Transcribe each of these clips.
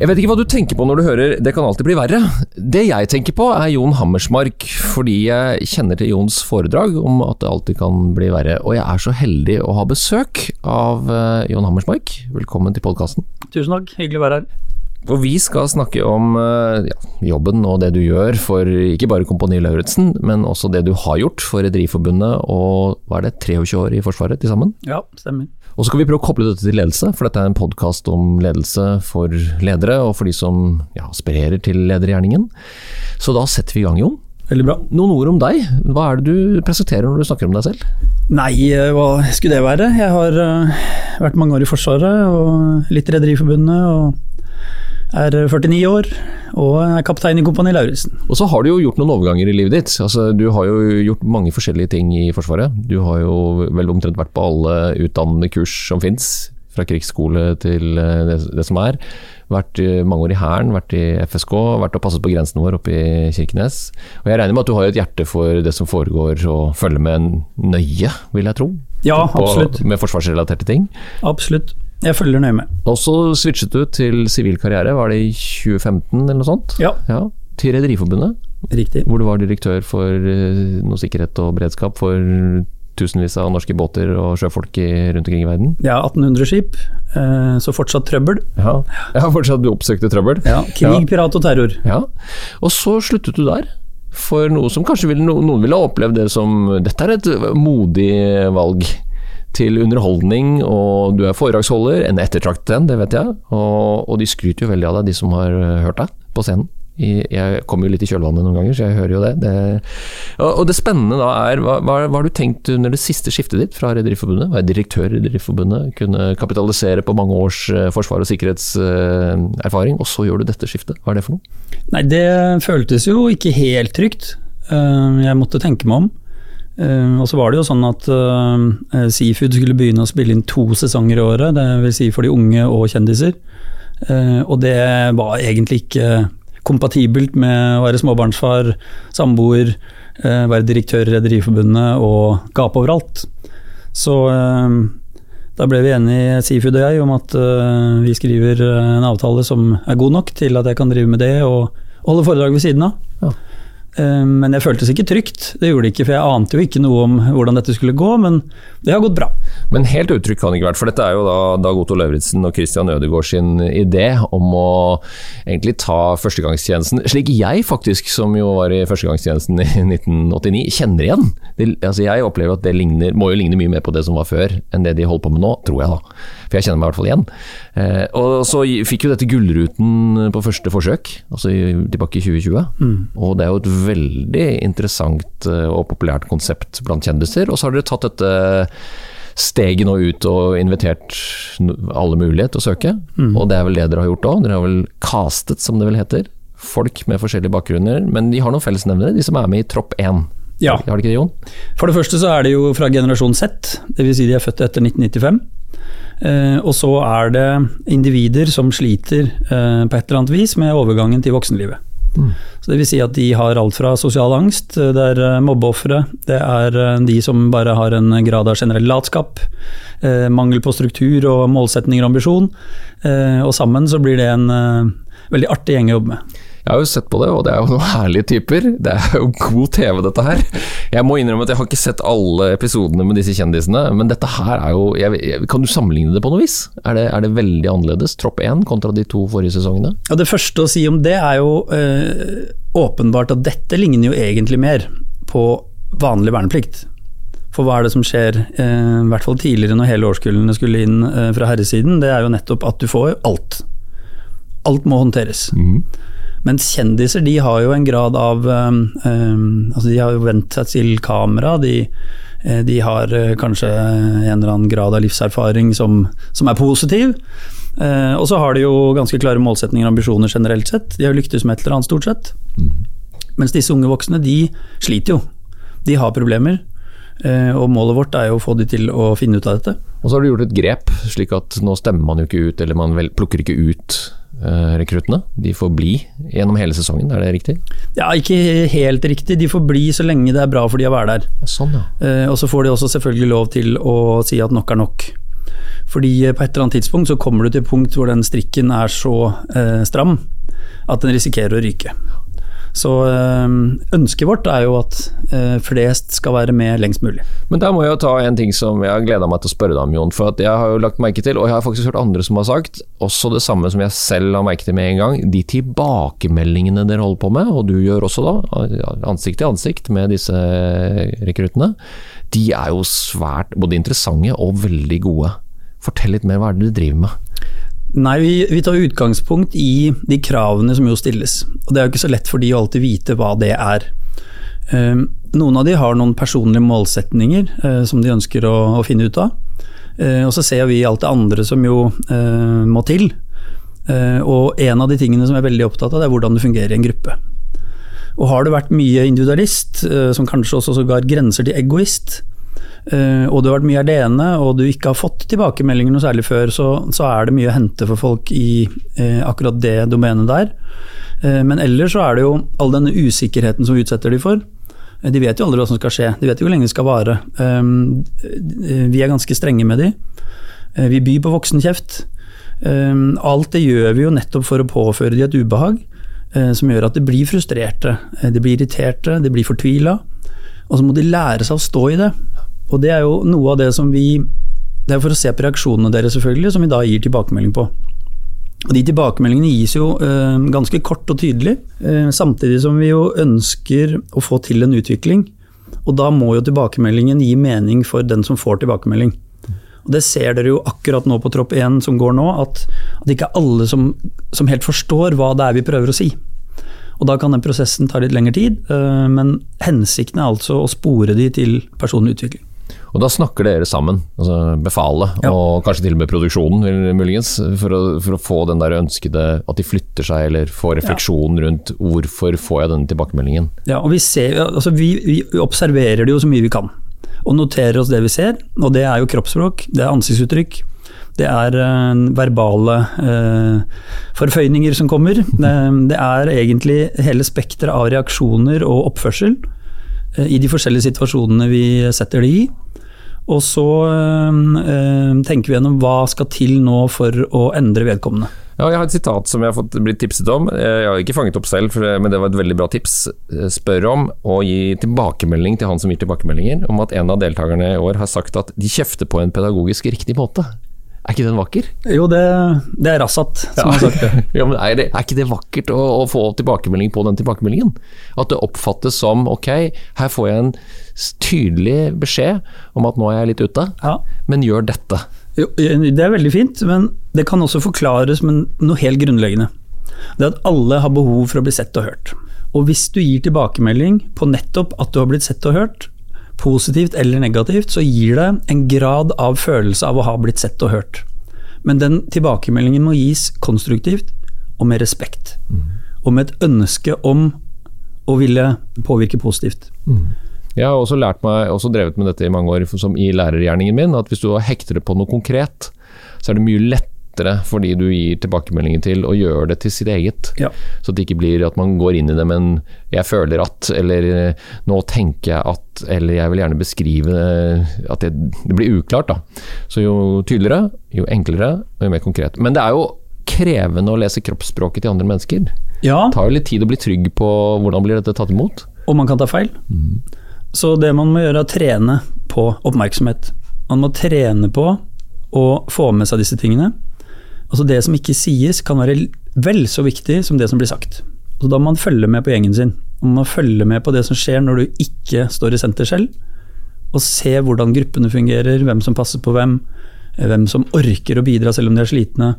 Jeg vet ikke hva du tenker på når du hører 'Det kan alltid bli verre'. Det jeg tenker på er Jon Hammersmark, fordi jeg kjenner til Jons foredrag om at det alltid kan bli verre. Og jeg er så heldig å ha besøk av eh, Jon Hammersmark. Velkommen til podkasten. Tusen takk, hyggelig å være her. For vi skal snakke om eh, ja, jobben og det du gjør for ikke bare Kompani Lauritzen, men også det du har gjort for Rederiforbundet og hva er det, 23 år i Forsvaret til sammen? Ja, stemmer. Og så skal vi prøve å koble dette til ledelse, for dette er en podkast om ledelse for ledere, og for de som ja, aspirerer til ledergjerningen. Så da setter vi i gang, Jon. Veldig bra. Noen ord om deg. Hva er det du presenterer når du snakker om deg selv? Nei, eh, hva skulle det være? Jeg har uh, vært mange år i Forsvaret, og litt i Rederiforbundet, og er 49 år, og er kaptein i Kompani Lauritzen. Og så har du jo gjort noen overganger i livet ditt. Altså, du har jo gjort mange forskjellige ting i Forsvaret. Du har jo vel omtrent vært på alle utdannende kurs som fins, fra krigsskole til eh, det, det som er. Vært mange år i Hæren, vært i FSK, vært og passet på grensen vår oppe i Kirkenes. Og jeg regner med at du har et hjerte for det som foregår, og følger med nøye, vil jeg tro? Ja, på, absolutt. Med forsvarsrelaterte ting? Absolutt. Jeg følger nøye med. Og så switchet du til sivil karriere, var det i 2015 eller noe sånt? Ja. ja til Rederiforbundet, Riktig. hvor du var direktør for eh, noe sikkerhet og beredskap for tusenvis av norske båter og sjøfolk rundt omkring i verden. Ja, 1800 skip, eh, så fortsatt trøbbel. Ja, ja fortsatt du oppsøkte trøbbel. Ja, Krig, pirat og terror. Ja, Og så sluttet du der. For noe som kanskje ville, noen ville opplevd det som Dette er et modig valg til underholdning, og du er foredragsholder, en ettertraktet en, det vet jeg. Og, og, de skryter jo veldig av deg, de som har hørt deg på scenen. Jeg kommer jo litt i kjølvannet noen ganger, så jeg hører jo det. det og det spennende da er, hva, hva, har du tenkt under det siste skiftet ditt fra Rederiforbundet? Være direktør i Rederiforbundet, kunne kapitalisere på mange års forsvar- og sikkerhetserfaring, og så gjør du dette skiftet. Hva er det for noe? Nei, det føltes jo ikke helt trygt. Jeg måtte tenke meg om. Uh, og så var det jo sånn at uh, Seafood skulle begynne å spille inn to sesonger i året, dvs. Si for de unge og kjendiser. Uh, og det var egentlig ikke kompatibelt med å være småbarnsfar, samboer, være direktør i Rederiforbundet og gape overalt. Så da ble vi enige, Seafood og jeg, om at vi skriver en avtale som er god nok til at jeg kan drive med det og holde foredrag ved siden av. Ja. Men jeg føltes ikke trygt. Det gjorde det ikke, for jeg ante jo ikke noe om hvordan dette skulle gå, men det har gått bra. Men helt uttrykk kan det ikke vært, for dette er jo da Dag Otto Lauritzen og Christian Ødegaard sin idé om å egentlig ta førstegangstjenesten, slik jeg faktisk, som jo var i førstegangstjenesten i 1989, kjenner igjen. Det, altså jeg opplever at det ligner, må jo ligne mye mer på det som var før, enn det de holder på med nå, tror jeg da. For jeg kjenner meg i hvert fall igjen. Eh, og så fikk jo dette Gullruten på første forsøk, altså tilbake i 2020. Mm. Og det er jo et veldig interessant og populært konsept blant kjendiser. Og så har dere tatt dette steget nå ut og invitert alle mulighet til å søke. Mm. Og det er vel det dere har gjort òg. Dere har vel castet, som det vel heter. Folk med forskjellige bakgrunner. Men de har noen fellesnevnere, de som er med i tropp 1. Ja. Har de ikke det, Jon? For det første så er det jo fra generasjon Z, dvs. Si de er født etter 1995. Uh, og så er det individer som sliter uh, på et eller annet vis med overgangen til voksenlivet. Så det vil si at de har alt fra sosial angst, det er mobbeofre, det er de som bare har en grad av generell latskap, eh, mangel på struktur og målsetninger og ambisjon, eh, og sammen så blir det en eh, veldig artig gjeng å jobbe med. Jeg har jo sett på det, og det er jo noen herlige typer. Det er jo god TV, dette her. Jeg må innrømme at jeg har ikke sett alle episodene med disse kjendisene, men dette her er jo jeg, Kan du sammenligne det på noe vis? Er det, er det veldig annerledes, tropp 1 kontra de to forrige sesongene? Ja, Det første å si om det er jo øh, åpenbart at dette ligner jo egentlig mer på vanlig verneplikt. For hva er det som skjer, øh, i hvert fall tidligere når hele årskullene skulle inn øh, fra herresiden, det er jo nettopp at du får alt. Alt må håndteres. Mm. Mens kjendiser de har jo en grad av um, um, altså De har jo vent seg til kamera. De, de har uh, kanskje en eller annen grad av livserfaring som, som er positiv. Uh, og så har de jo ganske klare målsetninger og ambisjoner generelt sett. De har lyktes med et eller annet, stort sett. Mm. Mens disse unge voksne, de sliter jo. De har problemer. Uh, og målet vårt er jo å få de til å finne ut av dette. Og så har du gjort et grep, slik at nå stemmer man jo ikke ut, eller man vel, plukker ikke ut eh, rekruttene. De får bli gjennom hele sesongen, er det riktig? Ja, ikke helt riktig. De får bli så lenge det er bra for de å være der. Sånn, ja. Eh, og så får de også selvfølgelig lov til å si at nok er nok. Fordi eh, på et eller annet tidspunkt så kommer du til et punkt hvor den strikken er så eh, stram at den risikerer å ryke. Så eh, ønsket vårt er jo at eh, flest skal være med lengst mulig. Men der må jeg jo ta en ting som jeg har gleda meg til å spørre deg om, Jon. For jeg har jo lagt merke til, og jeg har faktisk hørt andre som har sagt, også det samme som jeg selv har merket med en gang. De tilbakemeldingene dere holder på med, og du gjør også da, ansikt til ansikt med disse rekruttene, de er jo svært både interessante og veldig gode. Fortell litt mer, hva er det du driver med? Nei, vi, vi tar utgangspunkt i de kravene som jo stilles. Og det er jo ikke så lett for de å alltid vite hva det er. Eh, noen av de har noen personlige målsetninger eh, som de ønsker å, å finne ut av. Eh, og så ser vi alt det andre som jo eh, må til. Eh, og en av de tingene som jeg er veldig opptatt av, det er hvordan det fungerer i en gruppe. Og har du vært mye individualist, eh, som kanskje også sågar grenser til egoist, og du har vært mye alene, og du ikke har fått tilbakemeldinger noe særlig før, så, så er det mye å hente for folk i uh, akkurat det domenet der. Uh, men ellers så er det jo all denne usikkerheten som vi utsetter de for. De vet jo aldri hva som skal skje, de vet jo hvor lenge det skal vare. Vi er ganske strenge med de. Vi byr på voksenkjeft. Alt det gjør vi jo nettopp for å påføre de et ubehag som gjør at de blir frustrerte, de blir irriterte, de blir fortvila. Og så må de lære seg å stå i det. Og det er jo noe av det som vi Det er for å se på reaksjonene deres, selvfølgelig, som vi da gir tilbakemelding på. Og De tilbakemeldingene gis jo øh, ganske kort og tydelig, øh, samtidig som vi jo ønsker å få til en utvikling. Og da må jo tilbakemeldingen gi mening for den som får tilbakemelding. Og Det ser dere jo akkurat nå på Tropp 1 som går nå, at, at det ikke er alle som, som, helt forstår hva det er vi prøver å si. Og Da kan den prosessen ta litt lengre tid, øh, men hensikten er altså å spore de til personlig utvikling. Og da snakker dere sammen, altså befalet, ja. og kanskje til og med produksjonen, muligens, for å, for å, få den der ønskede At de flytter seg, eller får refleksjon ja. rundt hvorfor får jeg denne tilbakemeldingen. Ja, og vi, ser, altså vi, vi observerer det jo så mye vi kan, og noterer oss det vi ser. Og det er jo kroppsspråk, det er ansiktsuttrykk. Det er uh, verbale uh, forføyninger som kommer. Det, det er egentlig hele spekteret av reaksjoner og oppførsel uh, i de forskjellige situasjonene vi setter det i. Og så øh, tenker vi gjennom hva skal til nå for å endre vedkommende. Ja, jeg har et sitat som jeg har fått blitt tipset om. Jeg har ikke fanget opp selv, men det var et veldig bra tips. Spør om å gi tilbakemelding til han som gir tilbakemeldinger, om at en av deltakerne i år har sagt at de kjefter på en pedagogisk riktig måte. Er ikke den vakker? Jo, det, det er Rassat som ja. har sagt det. ja, men er, det, er ikke det vakkert å, å, få tilbakemelding på den tilbakemeldingen? At det oppfattes som ok, her får jeg en tydelig beskjed om at nå er jeg litt ute, ja. men gjør dette. Jo, det er veldig fint, men det kan også forklares med noe helt grunnleggende. Det er at alle har behov for å bli sett og hørt. Og hvis du gir tilbakemelding på nettopp at du har blitt sett og hørt, positivt eller negativt, så gir det en grad av følelse av å ha blitt sett og hørt. Men den tilbakemeldingen må gis konstruktivt og med respekt. Mm. Og med et ønske om å ville påvirke positivt. Mm. Jeg har også lært meg, også drevet med dette i mange år som i lærergjerningen min, at hvis du hekter det på noe konkret, så er det mye lettere lettere for de du gir tilbakemeldinger til, å gjøre det til sitt eget. Ja. Så det ikke blir at man går inn i det, men 'jeg føler at', eller 'nå tenker jeg at', eller 'jeg vil gjerne beskrive at det, det blir uklart. da. Så jo tydeligere, jo enklere og jo mer konkret. Men det er jo krevende å lese kroppsspråket til andre mennesker. Ja. Det tar jo litt tid å bli trygg på hvordan blir dette tatt imot. Og man kan ta feil. Mm. Så det man må gjøre er å trene på oppmerksomhet. Man må trene på å få med seg disse tingene. Altså Det som ikke sies, kan være vel så viktig som det som blir sagt. Så Da må man følge med på gjengen sin. Man må følge med på det som skjer når du ikke står i senter selv, og se hvordan gruppene fungerer, hvem som passer på hvem, hvem som orker å bidra selv om de er slitne,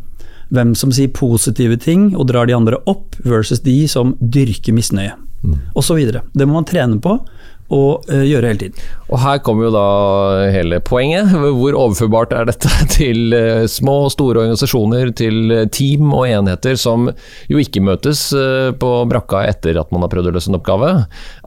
hvem som sier positive ting og drar de andre opp, versus de som dyrker misnøye, mm. osv. Det må man trene på, å eh, gjøre hele tiden. Og her kommer jo da hele poenget. Hvor overførbart er dette til eh, små og store organisasjoner, til eh, team og enheter som jo ikke møtes på brakka etter at man har prøvd å løse en oppgave.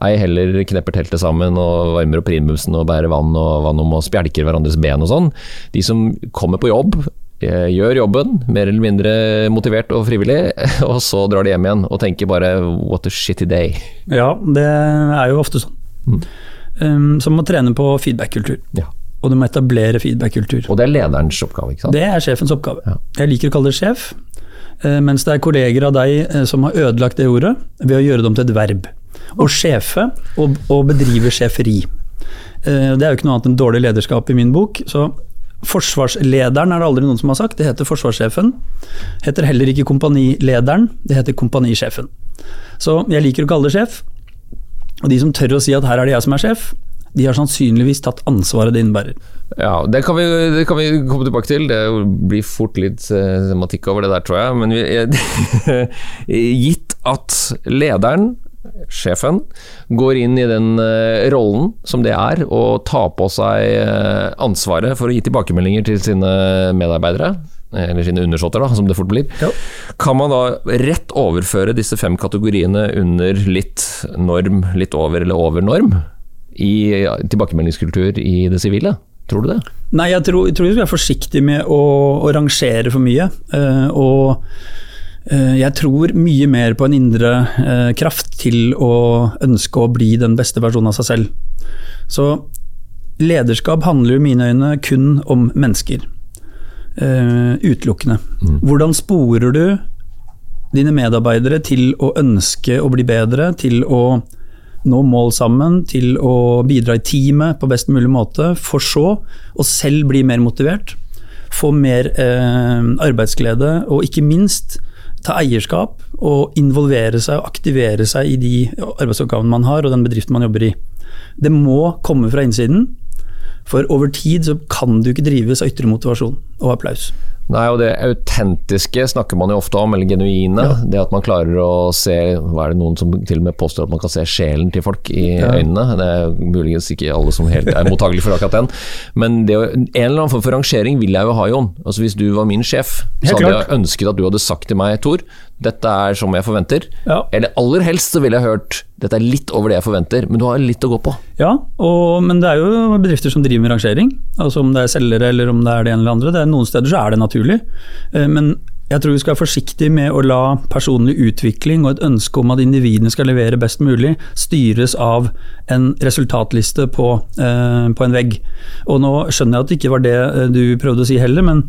Ei heller knepper teltet sammen og varmer opp primusen og bærer vann og vann om og spjelker hverandres ben og sånn. De som kommer på jobb, gjør jobben, mer eller mindre motivert og frivillig, og så drar de hjem igjen og tenker bare 'what a shitty day'. Ja, det er jo ofte sånn. Um, så man må trene på feedback-kultur. Ja. Og du må etablere feedback-kultur. Og det er lederens oppgave, ikke sant? Det er sjefens oppgave. Ja. Jeg liker å kalle det sjef, eh, mens det er kolleger av deg eh, som har ødelagt det ordet ved å gjøre det om til et verb. Å sjefe og, og bedrive sjeferi. Eh, Det er jo ikke noe annet enn dårlig lederskap i min bok. Så forsvarslederen er det aldri noen som har sagt, det heter forsvarssjefen. Heter heller ikke kompanilederen, det heter kompanisjefen. Så jeg liker å kalle det sjef. Og de som tør å si at her er det jeg som er sjef, de har sannsynligvis tatt ansvaret det innebærer. Ja, det kan, vi, det kan vi komme tilbake til. Det blir fort litt eh, tematikk over det der, tror jeg. Men vi, gitt at lederen, sjefen, går inn i den eh, rollen som det er, og tar på seg eh, ansvaret for å gi tilbakemeldinger til sine medarbeidere, eller sine undersåtter, da, som det fort blir, Ja. kan man da rett overføre disse fem kategoriene under litt norm, litt over eller over norm, i tilbakemeldingskultur i det sivile? Tror du det? Nei, jeg tror, jeg tror vi skal være forsiktige med å, å rangere for mye. Uh, og eh, jeg tror mye mer på en indre eh, kraft til å ønske å bli den beste versjonen av seg selv. Så lederskap handler i mine øyne kun om mennesker. Eh, utelukkende. Hvordan sporer du dine medarbeidere til å ønske å bli bedre, til å nå mål sammen, til å bidra i teamet på best mulig måte, for så å selv bli mer motivert, få mer uh, arbeidsglede, og ikke minst ta eierskap og involvere seg og aktivere seg i de arbeidsoppgavene man har, og den bedriften man jobber i. Det må komme fra innsiden, for over tid så kan du ikke drives av ytre motivasjon og applaus. Nei, og det autentiske snakker man jo ofte om, eller genuine. Det at man klarer å se Hva er det noen som til og med påstår at man kan se sjelen til folk i øynene? Det er muligens ikke alle som helt er mottagelige for akkurat den. Men det, en eller annen form for rangering vil jeg jo ha, Jon. Altså Hvis du var min sjef, så hadde jeg ønsket at du hadde sagt til meg, Tor, dette er som jeg forventer. Ja. Eller aller helst så ville jeg hørt dette er litt over det jeg forventer, men du har litt å gå på. Ja, og, men det er jo bedrifter som driver med rangering. Altså Om det er selgere eller om det er det ene eller andre. Det er Noen steder så er det naturlig. Eh, Men jeg tror vi skal være forsiktige med å la personlig utvikling og et ønske om at individene skal levere best mulig, styres av en resultatliste på, eh, på en vegg. Og nå skjønner jeg at det ikke var det eh, du prøvde å si heller, men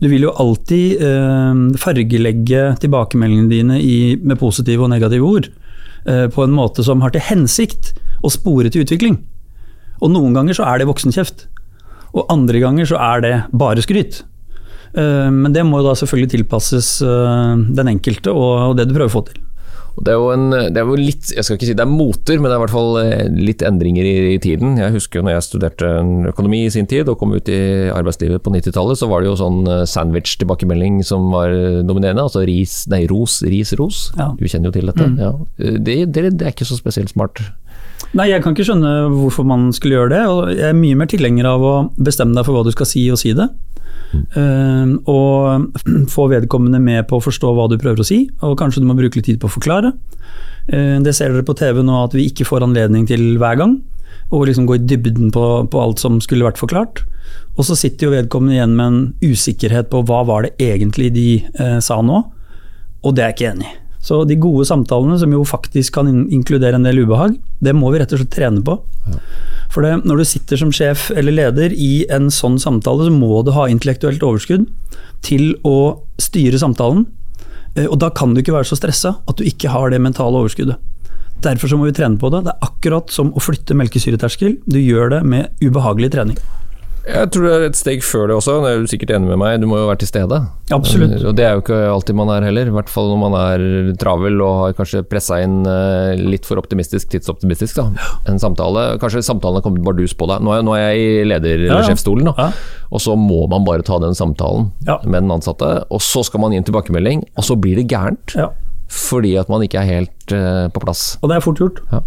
du vil jo alltid eh, fargelegge tilbakemeldingene dine i, med positive og negative ord eh, på en måte som har til hensikt å spore til utvikling. Og noen ganger så er det voksenkjeft, og andre ganger så er det bare skryt. Eh, Men det må jo da selvfølgelig tilpasses eh, den enkelte og det du prøver å få til. Det er jo en, det er jo litt, jeg skal ikke si det er moter, men det er i hvert fall eh, litt endringer i, i tiden. Jeg husker jo når jeg studerte økonomi i sin tid og kom ut i arbeidslivet på 90-tallet, så var det jo sånn sandwich-tilbakemelding som var dominerende. Altså ris, nei, ros, ris, ros. Ja. Du kjenner jo til dette. Ja. Eh, Det, det, det er ikke så spesielt smart. Nei, jeg kan ikke skjønne hvorfor man skulle gjøre det. og Jeg er mye mer tilhenger av å bestemme deg for hva du skal si og si det. Eh, og få vedkommende med på å forstå hva du prøver å si, og kanskje du må bruke litt tid på å forklare. Uh, det ser dere på TV nå at vi ikke får anledning til hver gang. Og liksom gå i dybden på, på alt som skulle vært forklart. Og så sitter jo vedkommende igjen med en usikkerhet på hva var det egentlig de uh, sa nå, og det er jeg ikke enig i. Så de gode samtalene, som jo faktisk kan in inkludere en del ubehag, det må vi rett og slett trene på. For det, når du sitter som sjef eller leder i en sånn samtale, så må du ha intellektuelt overskudd til å styre samtalen. Eh, Og da kan du ikke være så stressa at du ikke har det mentale overskuddet. Derfor så må vi trene på det. Det er akkurat som å flytte melkesyreterskel. Du gjør det med ubehagelig trening. Jeg tror det er et steg før det også, det er du sikkert enig med meg, du må jo være til stede. Absolutt. Og det er jo ikke alltid man er heller, i hvert fall når man er travel og har kanskje pressa inn eh, litt for optimistisk, tidsoptimistisk, da. En samtale, kanskje samtalen har kommet bardus på deg. Nå er, nå er jeg i leder- Ja, eller ja. sjefsstolen, da. Ja. Og så må man bare ta den samtalen med den ansatte, og så skal man gi en tilbakemelding, og så blir det gærent. Fordi at man ikke er helt uh, på plass. Og det er fort gjort. Ja.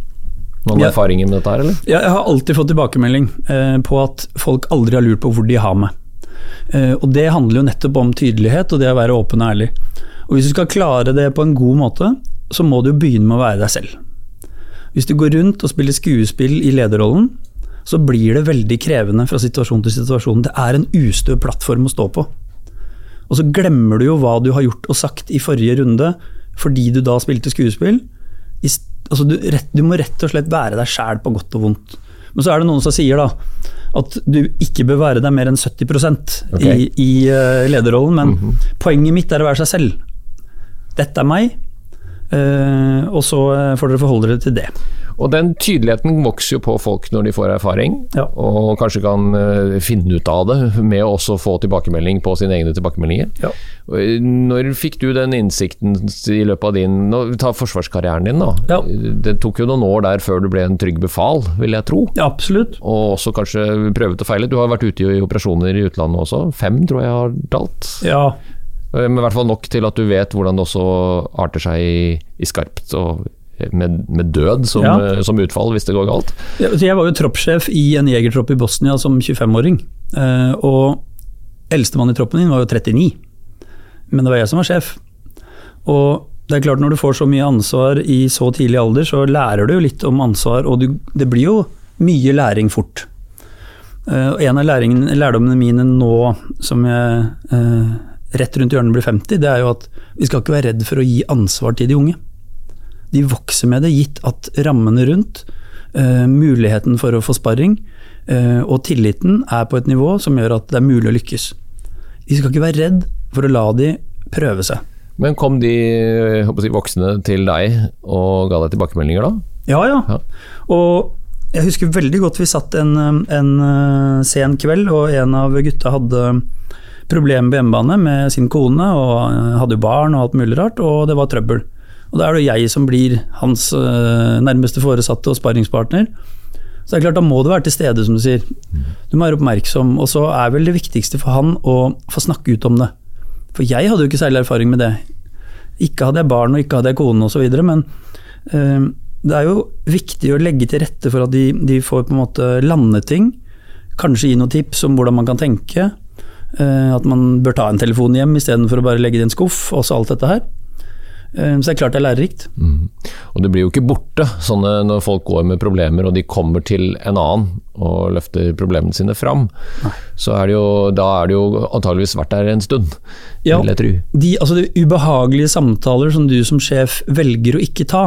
Noen jeg, erfaringer med dette her, eller? Jeg har alltid fått tilbakemelding eh, på at folk aldri har lurt på hvor de har meg. Eh, og det handler jo nettopp om tydelighet og det å være åpen og ærlig. Og hvis du skal klare det på en god måte, så må du begynne med å være deg selv. Hvis du går rundt og spiller skuespill i lederrollen, så blir det veldig krevende fra situasjon til situasjon. Det er en ustø plattform å stå på. Og så glemmer du jo hva du har gjort og sagt i forrige runde, fordi du da spilte skuespill. Altså du, rett, du må rett og slett være deg sjæl på godt og vondt. Men så er det noen som sier da at du ikke bør være deg mer enn 70 okay. i, i uh, lederrollen, men poenget mitt er å være seg selv. Dette er meg, uh, og så eh, får dere forholde dere til det. Og den tydeligheten vokser jo på folk når de får erfaring, Ja. og kanskje kan eh, finne ut av det med å også få tilbakemelding på sine egne tilbakemeldinger. Ja. Eh, Når fikk du den innsikten i løpet av din nå, Ta forsvarskarrieren din, da. Ja. Det tok jo noen år der før du ble en trygg befal, vil jeg tro. Absolutt. Og også kanskje prøvet og feilet. Du har vært ute i operasjoner i utlandet også. Fem, tror jeg har talt. Ja, Men i hvert fall nok til at du vet hvordan det også arter seg i, i skarpt og med, med død som, Ja. eh, som utfall hvis det går galt. Jeg var jo troppssjef i en jegertropp i Bosnia som 25-åring. eh, Og eldstemann i troppen min var jo 39. Men det var jeg som var sjef. Og det er klart når du får så mye ansvar i så tidlig alder, så lærer du jo litt om ansvar, og du, det blir jo mye læring fort. Eh, en av læringen, lærdommene mine nå som jeg rett rundt hjørnet blir 50, det er jo at vi skal ikke være redd for å gi ansvar til de unge. De vokser med det, gitt at rammene rundt, uh, muligheten for å få sparring uh, og tilliten er på et nivå som gjør at det er mulig å lykkes. Vi skal ikke være redd for å la de prøve seg. Men kom de jeg håper å voksne til deg og ga deg tilbakemeldinger da? Ja, ja. Ja. Og jeg husker veldig godt vi satt en, en eh, sen kveld, og en av gutta hadde problemer på hjemmebane med sin kone, og eh, hadde jo barn og alt mulig rart, og det var trøbbel. Og da er det jo jeg som blir hans eh, nærmeste foresatte og sparringspartner. Så det er klart, da må du være til stede, som du sier. Du må være oppmerksom, og så er vel det viktigste for han å få snakke ut om det. For jeg hadde jo ikke særlig erfaring med det. Ikke hadde jeg barn, og ikke hadde jeg kone osv., men eh, det er jo viktig å legge til rette for at de, de får på en måte lande ting. Kanskje gi noen tips om hvordan man kan tenke. eh, at man bør ta en telefon hjem istedenfor å bare legge det i en skuff. Også alt dette her. Eh, så det er klart det er lærerikt. Og det blir jo ikke borte sånne når folk går med problemer og de kommer til en annen og løfter problemene sine fram. Så er det jo, da er det jo antageligvis vært der en stund, Ja. vil jeg tro. De, altså de ubehagelige samtaler som du som sjef velger å ikke ta,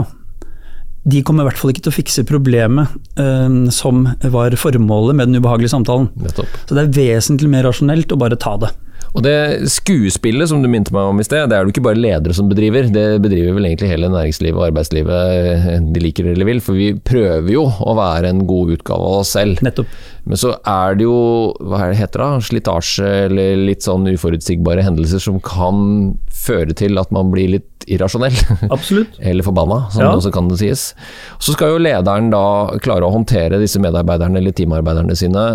de kommer i hvert fall ikke til å fikse problemet eh, som var formålet med den ubehagelige samtalen. Nettopp. Så det er vesentlig mer rasjonelt å bare ta det. Og det skuespillet som du minte meg om i sted, det er det ikke bare ledere som bedriver. Det bedriver vel egentlig hele næringslivet og arbeidslivet, de liker det eller vil. For vi prøver jo å være en god utgave av oss selv. Nettopp. Men så er det jo, hva er det heter da, slitasje eller litt sånn uforutsigbare hendelser som kan føre til at man blir litt irrasjonell. Absolutt. Eller forbanna, som Ja. det også kan det sies. Så skal jo lederen da klare å håndtere disse medarbeiderne eller teamarbeiderne sine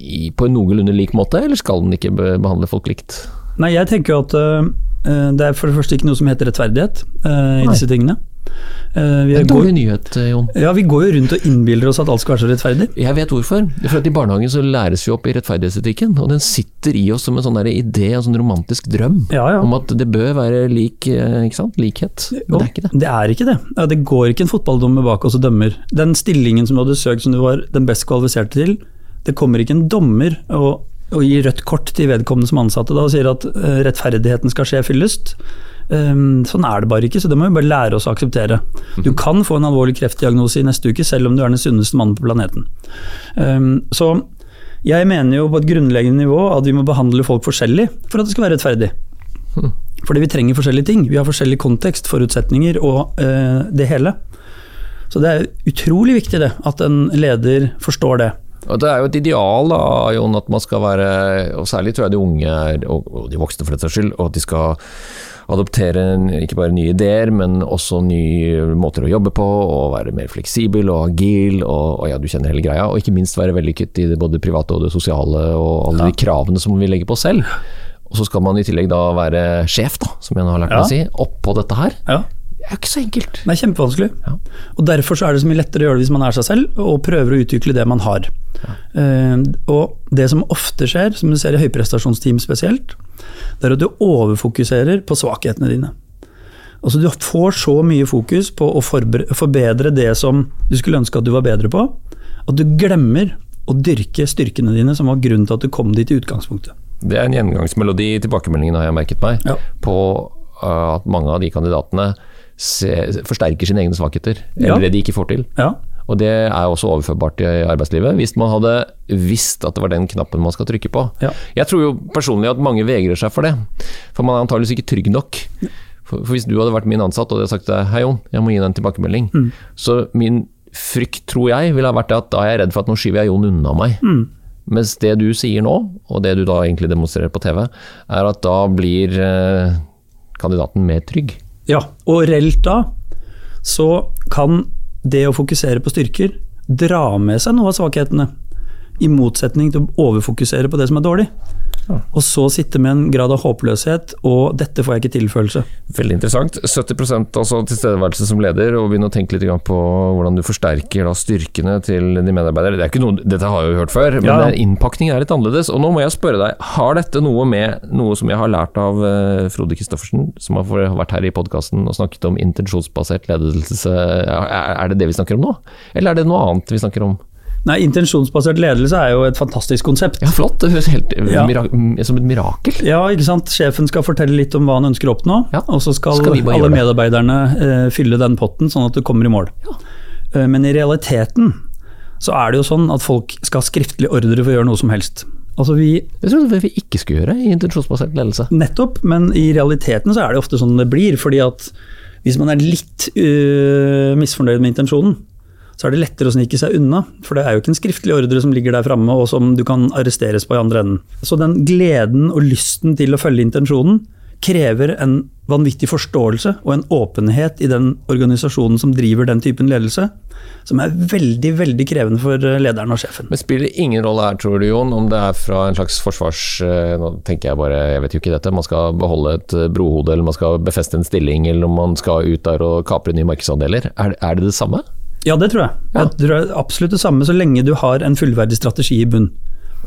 i, på en noenlunde lik måte, eller skal den ikke behandle folk likt? Nei, jeg tenker jo at uh, det er for det første ikke noe som heter rettferdighet uh, i Nei. disse tingene. Uh, vi, En går, dårlig nyhet, eh, Jon. ja, vi går jo rundt og innbiller oss at alt skal være så rettferdig. Jeg vet hvorfor. For at I barnehagen så læres vi opp i rettferdighetsetikken, og den sitter i oss som en sånn der idé, en sånn romantisk drøm Ja, ja. om at det bør være lik, likhet. Men det er ikke det. Det er ikke det. Ja, det går ikke en fotballdommer bak oss og dømmer. Den stillingen som du hadde søkt som du var den best kvalifiserte til, det kommer ikke en dommer og, og gir rødt kort til vedkommende som ansatte da og sier at eh, rettferdigheten skal skje fyllest. Um, sånn er det bare ikke, så det må vi bare lære oss å akseptere. Du kan få en alvorlig kreftdiagnose i neste uke, selv om du er den sunneste mannen på planeten. Um, så jeg mener jo på et grunnleggende nivå at vi må behandle folk forskjellig for at det skal være rettferdig. Fordi vi trenger forskjellige ting. Vi har forskjellig kontekst, forutsetninger og uh, det hele. Så det er utrolig viktig det, at en leder forstår det. Og Det er jo et ideal da, Jon, at man skal være, og særlig tror jeg de unge er, og de voksne for saks skyld, og at de skal adoptere en- ikke bare nye ideer, men også nye måter å jobbe på, og være mer fleksibel og agil, og, og ja, du kjenner hele greia, og ikke minst være vellykket i det både private og det sosiale, og alle de kravene som vi legger på oss selv. Og så skal man i tillegg da være sjef, da, som jeg nå har lært meg Ja. å si, oppå dette her. Ja. Det er ikke så enkelt. Det er kjempevanskelig. Ja. Og Derfor så er det så mye lettere å gjøre det hvis man er seg selv og prøver å utvikle det man har. Eh, og Det som ofte skjer, som du ser i høyprestasjonsteam spesielt, det er at du overfokuserer på svakhetene dine. Altså Du får så mye fokus på å forbedre det som du skulle ønske at du var bedre på, at du glemmer å dyrke styrkene dine, som var grunnen til at du kom dit i utgangspunktet. Det er en gjengangsmelodi i tilbakemeldingen, har jeg merket meg, Ja. på uh, at mange av de kandidatene se, forsterker sine egne svakheter, Ja. eller det de ikke får til. Ja, Og det er også overførbart i arbeidslivet, hvis man hadde visst at det var den knappen man skal trykke på. Ja. Jeg tror jo personlig at mange vegrer seg for det, for man er antageligvis ikke trygg nok. For, for Hvis du hadde vært min ansatt og jeg hadde sagt deg hei Jon, jeg må gi deg en tilbakemelding, så min frykt, tror jeg, ville ha vært at da er jeg redd for at nå skyver jeg Jon unna meg. Mens det du sier nå, og det du da egentlig demonstrerer på TV, er at da blir eh, kandidaten mer trygg. Ja, og reelt da så kan det å fokusere på styrker dra med seg noe av svakhetene. I motsetning til å overfokusere på det som er dårlig. Og så sitte med en grad av håpløshet og 'dette får jeg ikke til'-følelse. Veldig interessant. 70% altså tilstedeværelse som leder, og begynne å tenke litt på hvordan du forsterker da styrkene til de medarbeidere. Det er ikke noe, dette har jeg jo hørt før, men Ja. det- innpakning er litt annerledes. Og nå må jeg spørre deg, har dette noe med noe som jeg har lært av eh, Frode Christoffersen, som har vært her i podkasten og snakket om intensjonsbasert ledelse, er er det det vi snakker om nå? Eller er det noe annet vi snakker om? Nei, Intensjonsbasert ledelse er jo et fantastisk konsept. Ja, flott. Det høres helt Ja. som et mirakel. Ja, ikke sant. Sjefen skal fortelle litt om hva han ønsker å oppnå, Ja. og så skal, Skal alle medarbeiderne uh, fylle den potten sånn at du kommer i mål. Eh, men i realiteten så er det jo sånn at folk skal ha skriftlig ordre for å gjøre noe som helst. Altså vi, Det trodde jeg vi ikke skulle gjøre i intensjonsbasert ledelse. Nettopp, men i realiteten så er det ofte sånn det blir. fordi at hvis man er litt uh, misfornøyd med intensjonen, så er det lettere å snike seg unna. For det er jo ikke en skriftlig ordre som ligger der framme og som du kan arresteres på i andre enden. Så den gleden og lysten til å følge intensjonen krever en vanvittig forståelse og en åpenhet i den organisasjonen som driver den typen ledelse, som er veldig, veldig krevende for lederen og sjefen. Men spiller det ingen rolle her, tror du Jon, om det er fra en slags forsvars... eh, Nå tenker jeg bare, jeg vet jo ikke dette, man skal beholde et eh, brohode, eller man skal befeste en stilling, eller om man skal ut der og kapre nye markedsandeler. Er, er det det samme? Ja, det tror jeg. Ja. Jeg tror det er absolutt det samme, så lenge du har en fullverdig strategi i bunn.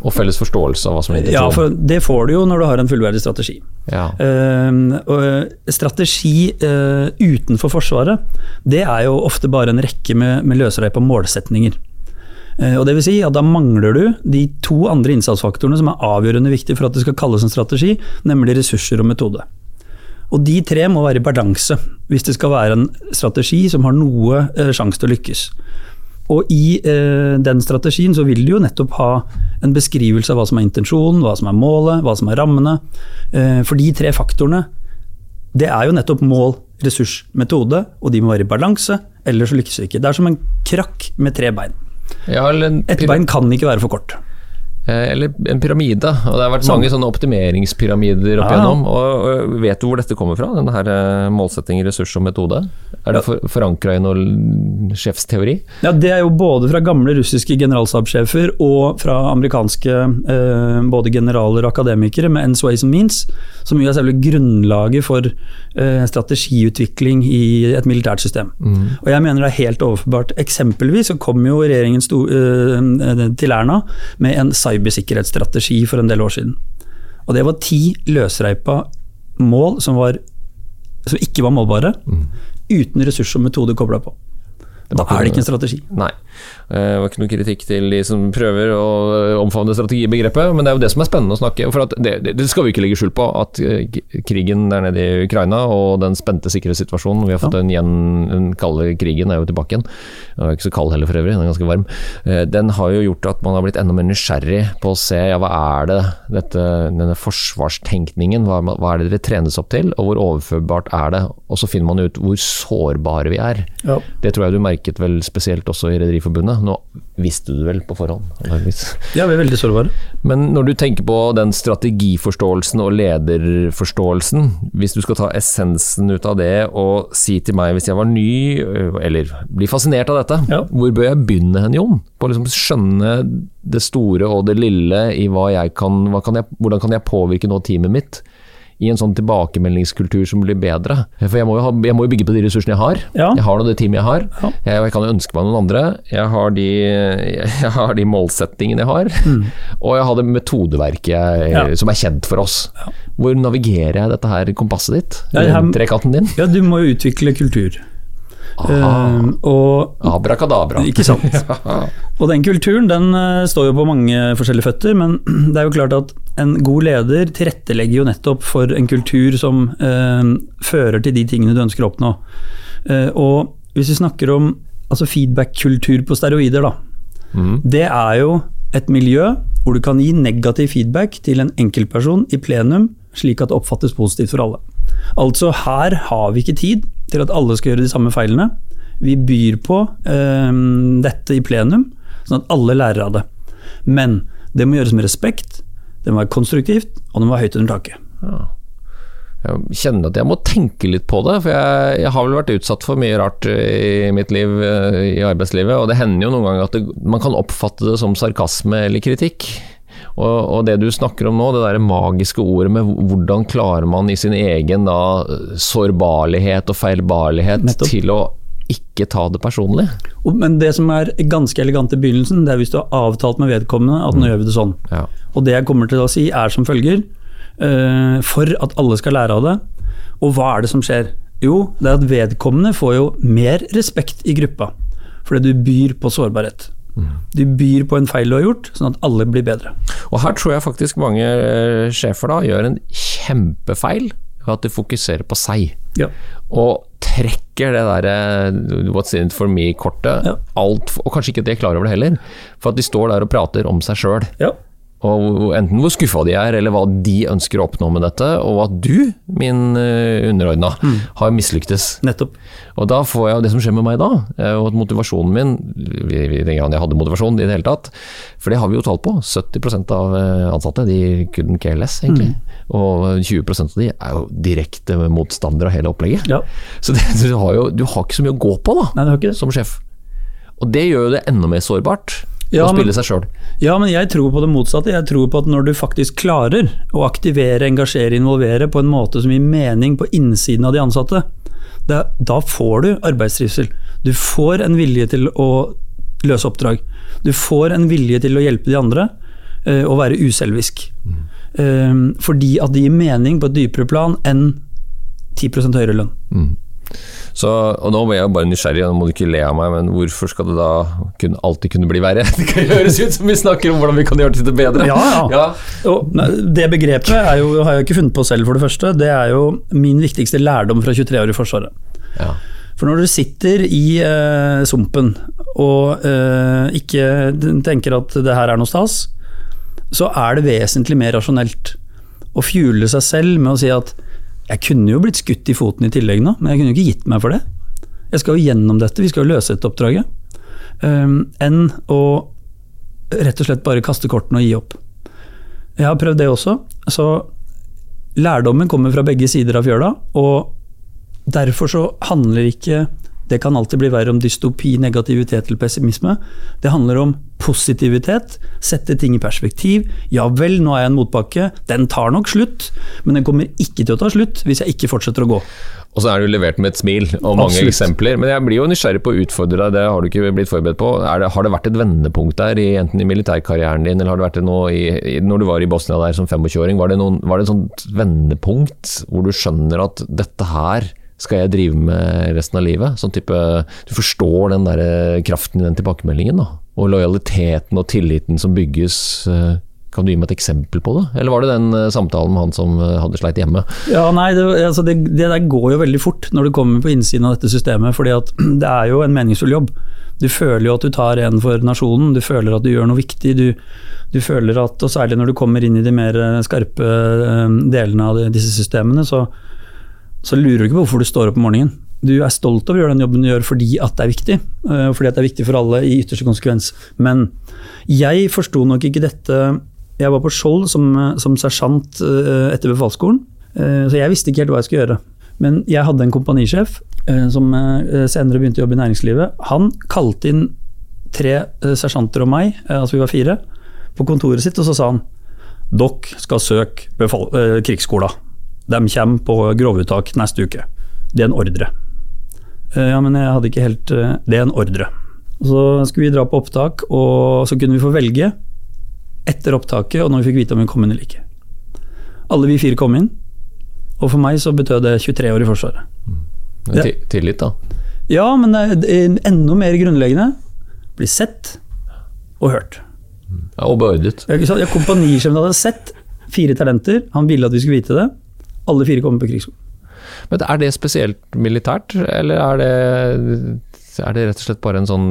Og felles forståelse av hva som er Ja, for det får du jo når du har en fullverdig strategi. Ja. Uh, strategi uh, utenfor Forsvaret, det er jo ofte bare en rekke med, med og målsetninger. Uh, og det vil si at Da mangler du de to andre innsatsfaktorene som er avgjørende viktige for at det skal kalles en strategi, nemlig ressurser og metode. Og De tre må være i balanse hvis det skal være en strategi som har noe eh, sjanse til å lykkes. Og i eh, den strategien så vil du jo nettopp ha en beskrivelse av hva som er intensjonen, hva som er målet, hva som er rammene. Eh, for de tre faktorene, det er jo nettopp mål, ressurs, metode, og de må være i balanse, ellers så lykkes det ikke. Det er som en krakk med tre bein. ja Ett bein kan ikke være for kort. Eh, eller en pyramide. Og det har vært mange sånne optimeringspyramider opp igjennom. Og, vet du hvor dette kommer fra? Denne her eh, målsetting, ressurs og metode? Er det for, forankra i noen sjefsteori? Ja, Det er jo både fra gamle russiske generalstabssjefer og fra amerikanske eh, både generaler og akademikere med Ends, Ways and Means, som jo er selve grunnlaget for eh, strategiutvikling i et militært system. Og jeg mener det er helt overførbart. Eksempelvis så kom jo regjeringen sto, eh, til Erna med en cybersikkerhetsstrategi for en del år siden. Og det var ti løsreipa mål som, var, som ikke var målbare, uten ressurs og metode kobla på. Da er det ikke en strategi. Nei. Eh, Det var ikke noe kritikk til de som prøver å eh, omfavne strategibegrepet, men det er jo det som er spennende å snakke For det, det- skal vi ikke legge skjul på, at eh, krigen der nede i Ukraina og den spente sikkerhetssituasjonen Vi har fått den igjen, den kalde krigen er jo tilbake igjen. Den er ikke så kald heller for øvrig, den er ganske varm. Eh, Den har jo gjort at man har blitt enda mer nysgjerrig på å se ja, hva er det dette, denne forsvarstenkningen, hva, hva er det dere trenes opp til, og hvor overførbart er det? Og så finner man ut hvor sårbare vi er. Ja. Det tror jeg du merket vel spesielt også i Rederiforbundet. Nå visste du vel på forhånd. Ja, vi er veldig sårbare. Men når du tenker på den strategiforståelsen og lederforståelsen, hvis du skal ta essensen ut av det og si til meg hvis jeg var ny, øh, eller blir fascinert av dette, Ja. hvor bør jeg begynne hen, Jon? På å liksom skjønne det store og det lille i hva jeg kan, hva kan jeg, hvordan kan jeg påvirke nå teamet mitt i en sånn tilbakemeldingskultur som blir bedre. For jeg må jo, ha, jeg må jo bygge på de ressursene jeg har. Ja. Jeg har nå det teamet jeg har. Ja. Jeg, jeg kan jo ønske meg noen andre. Jeg har de, jeg har de målsettingene jeg har. Og jeg har det metodeverket jeg, Mm. Ja. som er kjent for oss. Hvor navigerer jeg dette her kompasset ditt? Ja, jeg Trekanten din? Ja, du må jo utvikle kultur. Eh, og Abrakadabra. Ikke sant. Og den kulturen den eh, står jo på mange forskjellige føtter, men det er jo klart at en god leder tilrettelegger jo nettopp for en kultur som uh, fører til de tingene du ønsker å oppnå. Uh, og hvis vi snakker om altså feedback-kultur på steroider, da. Det er jo et miljø hvor du kan gi negativ feedback til en enkeltperson i plenum, slik at det oppfattes positivt for alle. Altså, her har vi ikke tid til at alle skal gjøre de samme feilene. Vi byr på eh, dette i plenum, sånn at alle lærer av det. Men det må gjøres med respekt, det må være konstruktivt, og det må være høyt under taket. Jeg kjenner at jeg må tenke litt på det, for jeg, jeg har vel vært utsatt for mye rart i mitt liv eh, i arbeidslivet, og det hender jo noen ganger at det, man kan oppfatte det som sarkasme eller kritikk. Og, og det du snakker om nå, det der magiske ordet med hvordan klarer man i sin egen da, sårbarlighet og feilbarlighet Nettopp. til å ikke ta det personlig. Men det som er ganske elegant i begynnelsen, det er hvis du har avtalt med vedkommende at nå gjør vi det sånn. Ja. Og det jeg kommer til å si er som følger, eh, for at alle skal lære av det. Og hva er det som skjer? Jo, det er at vedkommende får jo mer respekt i gruppa, fordi du byr på sårbarhet. Du byr på en feil du har gjort, sånn at alle blir bedre. Og her tror jeg faktisk mange eh, sjefer da gjør en kjempefeil ved at de fokuserer på seg. Ja. og trekker det derre what's in it for me-kortet Ja. alt, og kanskje ikke de er klar over det heller, for at de står der og prater om seg sjøl. ja. Og enten hvor skuffa de er, eller hva de ønsker å oppnå med dette, og at du, min underordna, underordna, har mislyktes. Nettopp. Og da får jeg, det som skjer med meg da, og at motivasjonen min vi- Den gangen jeg hadde motivasjon i det hele tatt, for det har vi jo tall på. 70 av eh, ansatte de couldn't care less, egentlig. Og 20% av de er jo direkte motstandere av hele opplegget. Ja. Så det, du, har jo, du har ikke så mye å gå på da, Nei, det har ikke det. som sjef. Og det gjør jo det enda mer sårbart Ja, å men- spille seg sjøl. Ja, men jeg tror på det motsatte. Jeg tror på at når du faktisk klarer å aktivere, engasjere, involvere på en måte som gir mening på innsiden av de ansatte, det, da får du arbeidstrivsel. Du får en vilje til å løse oppdrag. Du får en vilje til å hjelpe de andre, eh, og være uselvisk. Eh, fordi at det gir mening på et dypere plan enn 10 høyere lønn. Så, og nå ble jeg bare nysgjerrig, nå må du ikke le av meg, men hvorfor skal det da kunne, alltid kunne bli verre? Det kan høres ut som vi snakker om hvordan vi kan gjøre det bedre. Ja, ja. Og nei, det begrepet jo, har jeg ikke funnet på selv, for det første. Det er jo min viktigste lærdom fra 23 år i Forsvaret. Ja. For når du sitter i eh, sumpen og eh, ikke tenker at det her er noe stas, så er det vesentlig mer rasjonelt å fuele seg selv med å si at jeg kunne jo blitt skutt i foten i tillegg nå, men jeg kunne jo ikke gitt meg for det. Jeg skal jo gjennom dette, vi skal jo løse dette oppdraget. Um, enn å rett og slett bare kaste kortene og gi opp. Jeg har prøvd det også. Så lærdommen kommer fra begge sider av fjøla, og derfor så handler ikke det kan alltid bli verre om dystopi, negativitet eller pessimisme. Det handler om positivitet, sette ting i perspektiv. Ja vel, nå er jeg en motbakke, den tar nok slutt, men den kommer ikke til å ta slutt hvis jeg ikke fortsetter å gå. Og så er du levert med et smil og mange Absolutt. eksempler. Men jeg blir jo nysgjerrig på å utfordre deg, det har du ikke blitt forberedt på. Er det, har det vært et vendepunkt der, i, enten i militærkarrieren din, eller har det vært det nå i, i, når du var i Bosnia der som 25-åring? Var, det noen- var det et sånt vendepunkt hvor du skjønner at dette her skal jeg drive med resten av livet? Sånn type, du forstår den der eh, kraften i den tilbakemeldingen, da. Og lojaliteten og tilliten som bygges. eh, Kan du gi meg et eksempel på det? Eller var det den eh, samtalen med han som hadde sleit hjemme? Ja, nei, det, altså det, det der går jo veldig fort når du kommer på innsiden av dette systemet, fordi at det er jo en meningsfull jobb. Du føler jo at du tar en for nasjonen, du føler at du gjør noe viktig. Du, du føler at, og særlig når du kommer inn i de mer skarpe delene av disse systemene, så, så lurer du ikke på hvorfor du står opp om morgenen. Du er stolt over å gjøre den jobben du gjør fordi at det er viktig, eh, fordi at det er viktig for alle i ytterste konsekvens. Men jeg forsto nok ikke dette Jeg var på Skjold som, som sersjant eh, etter befalsskolen, eh, så jeg visste ikke helt hva jeg skulle gjøre. Men jeg hadde en kompanisjef eh, som eh, senere begynte å jobbe i næringslivet. Han kalte inn tre eh, sersjanter og meg, eh, altså vi var fire, på kontoret sitt, og så sa han Dere skal søke eh, krigsskola. De kommer på grovuttak neste uke. Det er en ordre. Eh, Ja, men jeg hadde ikke helt eh, Det er en ordre. Så skulle vi dra på opptak, og så kunne vi få velge etter opptaket og når vi fikk vite om vi kom inn eller ikke. Alle vi fire kom inn, og for meg så betød det 23 år i Forsvaret. Det er Tillit, da. Ja, men det er enda mer grunnleggende. Bli sett og hørt. Ja, og beordret. Kompanisjefen hadde sett fire talenter, han ville at vi skulle vite det. Alle fire kommer på krigsskolen. Men er det spesielt militært, eller er det, er det rett og slett bare en sånn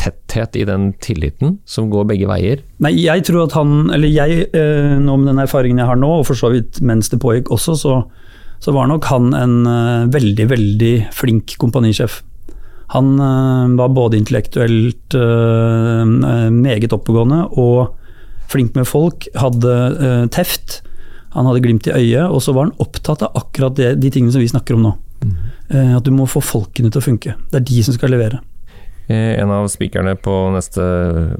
tetthet i den tilliten som går begge veier? Nei, jeg tror at han, eller jeg, eh, nå med den erfaringen jeg har nå, og for så vidt mens det pågikk også, så, så var nok han en eh, veldig, veldig flink kompanisjef. Han eh, var både intellektuelt meget oppegående og flink med folk, hadde teft. Han hadde glimt i øyet, og så var han opptatt av akkurat det, de tingene som vi snakker om nå. Eh, At du må få folkene til å funke. Det er de som skal levere. Eh, En av spikerne på neste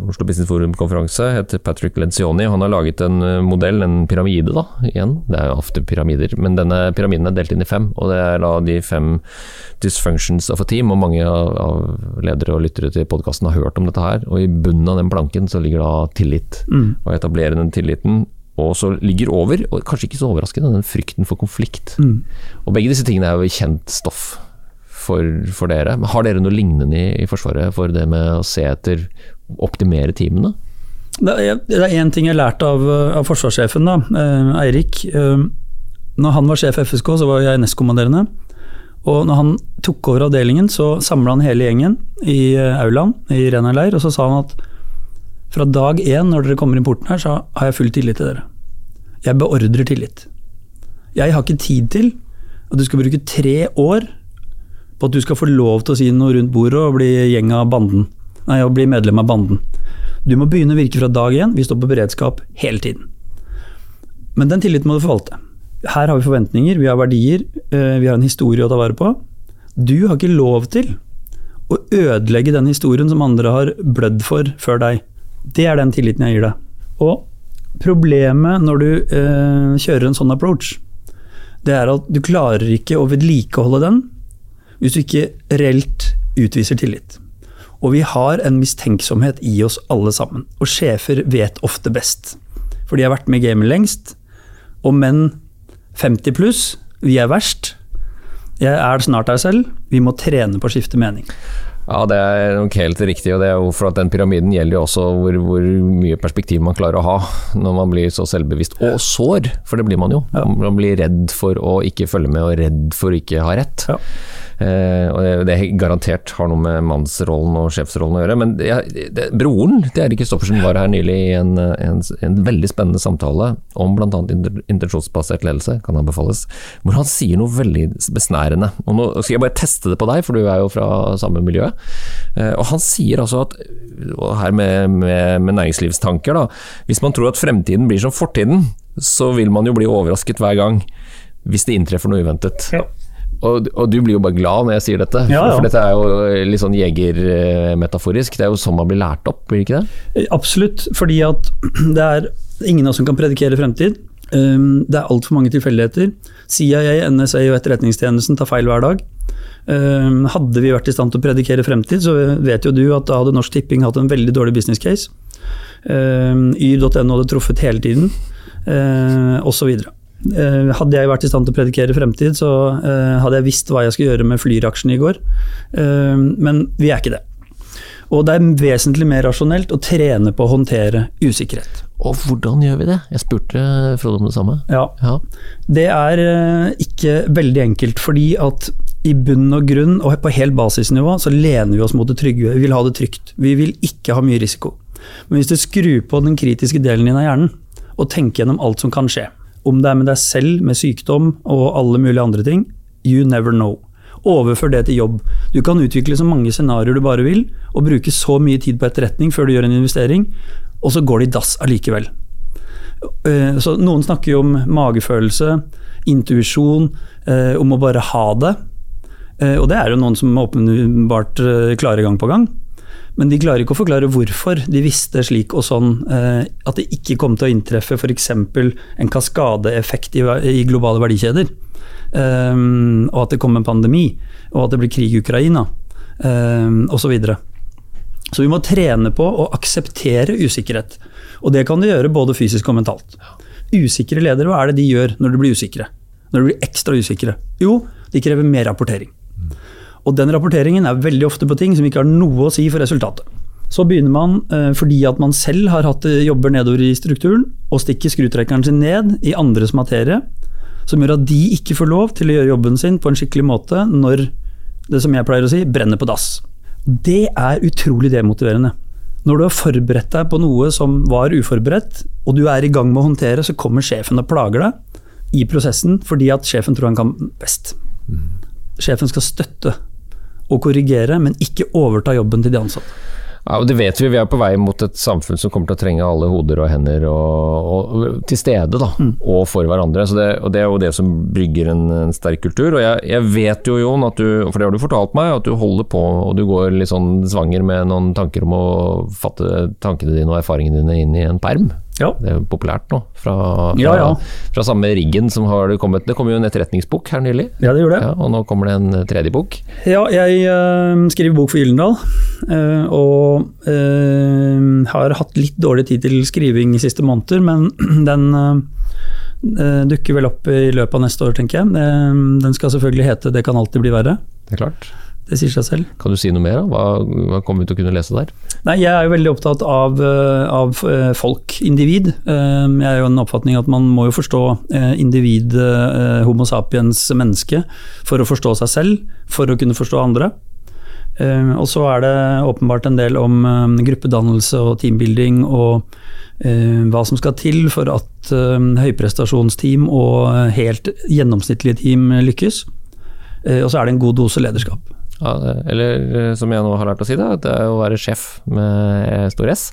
Oslo Business Forum-konferanse heter Patrick Lencioni. Han har laget en eh, modell, en pyramide, da. Igjen, det er jo ofte pyramider. Men denne pyramiden er delt inn i fem, og det er da de fem dysfunctions of a team. Og mange av, ledere og lyttere til podkasten har hørt om dette her. Og i bunnen av den planken så ligger da tillit. Å etablere den tilliten. Og så ligger over, og kanskje ikke så overraskende, den frykten for konflikt. Og begge disse tingene er jo kjent stoff for, for dere. Men Har dere noe lignende i, i Forsvaret for det med å se etter optimere teamene? Det er, én ting jeg har lært av, av forsvarssjefen, da, eh, Eirik. Eh, når han var sjef i FSK, så var jeg nestkommanderende. Og når han tok over avdelingen, så samla han hele gjengen i eh, aulaen i Rena leir, og så sa han at fra dag én når dere kommer inn porten her, så har jeg full tillit til dere. Jeg beordrer tillit. Jeg har ikke tid til at du skal bruke tre år på at du skal få lov til å si noe rundt bordet og bli gjeng av banden. Nei, og bli medlem av banden. Du må begynne å virke fra dag én. Vi står på beredskap hele tiden. Men den tilliten må du forvalte. Her har vi forventninger, vi har verdier, eh, vi har en historie å ta vare på. Du har ikke lov til å ødelegge den historien som andre har blødd for før deg. Det er den tilliten jeg gir deg. Og problemet når du eh, kjører en sånn approach, det er at du klarer ikke å vedlikeholde den hvis du ikke reelt utviser tillit. Og vi har en mistenksomhet i oss alle sammen. Og sjefer vet ofte best. For de har vært med i gamet lengst. Og menn 50 pluss, vi er verst. Jeg er snart der selv. Vi må trene på å skifte mening. Ja, det er nok helt riktig, og det er jo for at den pyramiden gjelder jo også hvor, hvor mye perspektiv man klarer å ha når man blir så selvbevisst. Og sår, for det blir man jo. Man blir redd for å ikke følge med, og redd for å ikke ha rett. Ja. Eh, og det, garantert har noe med mannsrollen og sjefsrollen å gjøre. Men det, det, broren til Erik Kristoffersen var her nylig i en, en, en veldig spennende samtale om bl.a. intensjonsbasert ledelse, kan anbefales, hvor han sier noe veldig besnærende. Og nå skal jeg bare teste det på deg, for du er jo fra samme miljø. Eh, og han sier altså at, og her med, med, med næringslivstanker, da, hvis man tror at fremtiden blir som fortiden, så vil man jo bli overrasket hver gang hvis det inntreffer noe uventet. Og, og, du blir jo bare glad når jeg sier dette, Ja, ja. for dette er jo litt sånn jegermetaforisk. Det er jo sånn man blir lært opp, blir det ikke det? Eh, Absolutt, fordi at det er ingen av oss som kan predikere fremtid. Um, Det er altfor mange tilfeldigheter. CIA, NSA og Etterretningstjenesten tar feil hver dag. Um, Hadde vi vært i stand til å predikere fremtid, så vet jo du at da hadde Norsk Tipping hatt en veldig dårlig business case. Um, Yr.no hadde truffet hele tiden, osv. Uh, hadde jeg vært i stand til å predikere fremtid, så uh, hadde jeg visst hva jeg skulle gjøre med Flyr-aksjene i går. Um, men vi er ikke det. Og det er vesentlig mer rasjonelt å trene på å håndtere usikkerhet. Og hvordan gjør vi det? Jeg spurte Frode om det samme. Ja, Ja. Det er eh, ikke veldig enkelt, fordi at i bunn og grunn, og på helt basisnivå, så lener vi oss mot det trygge. Vi vil ha det trygt. Vi vil ikke ha mye risiko. Men hvis du skrur på den kritiske delen din av hjernen, og tenker gjennom alt som kan skje, om det er med deg selv, med sykdom og alle mulige andre ting, you never know. Overfør det til jobb. Du kan utvikle så mange scenarioer du bare vil, og bruke så mye tid på etterretning før du gjør en investering, og så går det i dass allikevel. Eh, Så noen snakker jo om magefølelse, intuisjon, eh, om å bare ha det. Eh, Og det er jo noen som åpenbart klarer gang på gang. Men de klarer ikke å forklare hvorfor de visste slik og sånn eh, at det ikke kom til å inntreffe f.eks. en kaskadeeffekt i, i globale verdikjeder. Um, og at det kom en pandemi, og at det blir krig i Ukraina, um, osv. Så, videre. så vi må trene på å akseptere usikkerhet. Og det kan de gjøre både fysisk og mentalt. Usikre ledere, hva er det de gjør når de blir usikre? Når de blir ekstra usikre? Jo, de krever mer rapportering. Og den rapporteringen er veldig ofte på ting som ikke har noe å si for resultatet. Så begynner man, eh, fordi at man selv har hatt eh, jobber nedover i strukturen, og stikker skrutrekkeren sin ned i andres materie, som gjør at de ikke får lov til å gjøre jobben sin på en skikkelig måte når det som jeg pleier å si, brenner på dass. Det er utrolig demotiverende. Når du har forberedt deg på noe som var uforberedt, og du er i gang med å håndtere, så kommer sjefen og plager deg i prosessen fordi at sjefen tror han kan best. Sjefen skal støtte og korrigere, men ikke overta jobben til de ansatte. Ja, og det vet vi, vi er på vei mot et samfunn som kommer til å trenge alle hoder og hender og, og, til stede, da, mm. og for hverandre. Det, og Det er jo det som brygger en, en sterk kultur. Og jeg, jeg, vet jo, Jon, at du, for det har du fortalt meg, at du holder på og du går litt sånn svanger med noen tanker om å fatte tankene dine og erfaringene dine inn i en perm. Ja. Det er jo populært nå. Fra, fra, ja, ja. fra samme riggen som har det kommet Det kom jo en etterretningsbok her nylig. Ja, det gjorde det. og nå kommer det en tredje bok. Ja, jeg øh, skriver bok for Gyllendal. Øh, og øh, har hatt litt dårlig tid til skriving i siste måneder, men den dukker vel opp i løpet av neste år, tenker jeg. den skal selvfølgelig hete 'Det kan alltid bli verre'. Det er klart. Det sier seg selv. Kan du si noe mer? da? Hva, hva kommer vi til å kunne lese der? Nei, Jeg er jo veldig opptatt av, eh, av eh, folk, individ. Eh, jeg er jo en oppfatning at man må jo forstå individ, homo sapiens menneske, for å forstå seg selv, for å kunne forstå andre. Og så er det åpenbart en del om gruppedannelse og teambuilding og hva som skal til for at høyprestasjonsteam og helt gjennomsnittlige team lykkes. Og så er det en god dose lederskap. Ja, eller eh, som jeg nå har lært å si, det, det er å være sjef med stor S.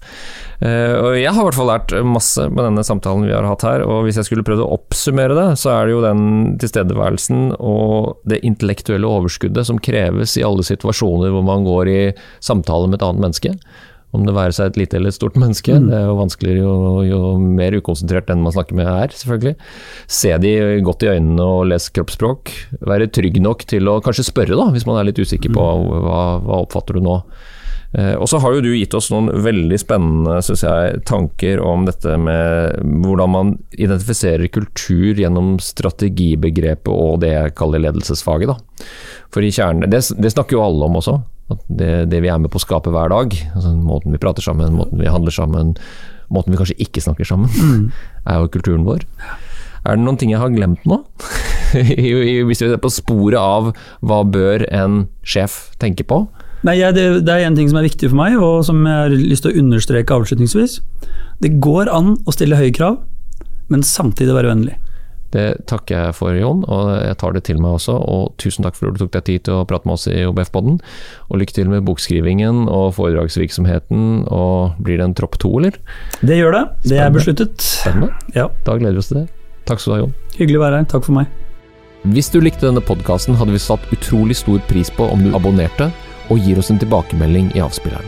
Eh, og jeg har i hvert fall lært masse med denne samtalen vi har hatt her, og hvis jeg skulle prøvd å oppsummere det, så er det jo den tilstedeværelsen og det intellektuelle overskuddet som kreves i alle situasjoner hvor man går i samtale med et annet menneske om det være seg et lite eller et stort menneske. Mm. Det er jo vanskeligere jo, jo, mer ukonsentrert den man snakker med er, selvfølgelig. Se de godt i øynene og lese kroppsspråk. Være trygg nok til å kanskje spørre, da, hvis man er litt usikker på mm. hva, hva oppfatter du nå. Eh, og så har jo du gitt oss noen veldig spennende synes jeg, tanker om dette med hvordan man identifiserer kultur gjennom strategibegrepet og det jeg kaller ledelsesfaget. Da. For i kjernen, det, det snakker jo alle om også. At det, det, vi er med på å skape hver dag, altså måten vi prater sammen, måten vi handler sammen, måten vi kanskje ikke snakker sammen, mm. er jo kulturen vår. Er det noen ting jeg har glemt nå? Hvis vi er på sporet av hva bør en sjef tenke på? Nei, jeg, det, det, er en ting som er viktig for meg, og som jeg har lyst til å understreke avslutningsvis. Det går an å stille høye krav, men samtidig være vennlig. Det takker jeg for, Jon, og jeg tar det til meg også. Og tusen takk for at du tok deg tid til å prate med oss i OBF-podden. Og lykke til med bokskrivingen og foredragsvirksomheten. Og blir det en tropp to, eller? Det gjør det. Det er besluttet. Spennende. Ja. Da gleder vi oss til det. Takk skal du ha, Jon. Hyggelig å være her. Takk for meg. Hvis du likte denne podkasten, hadde vi satt utrolig stor pris på om du abonnerte og gir oss en tilbakemelding i avspilleren.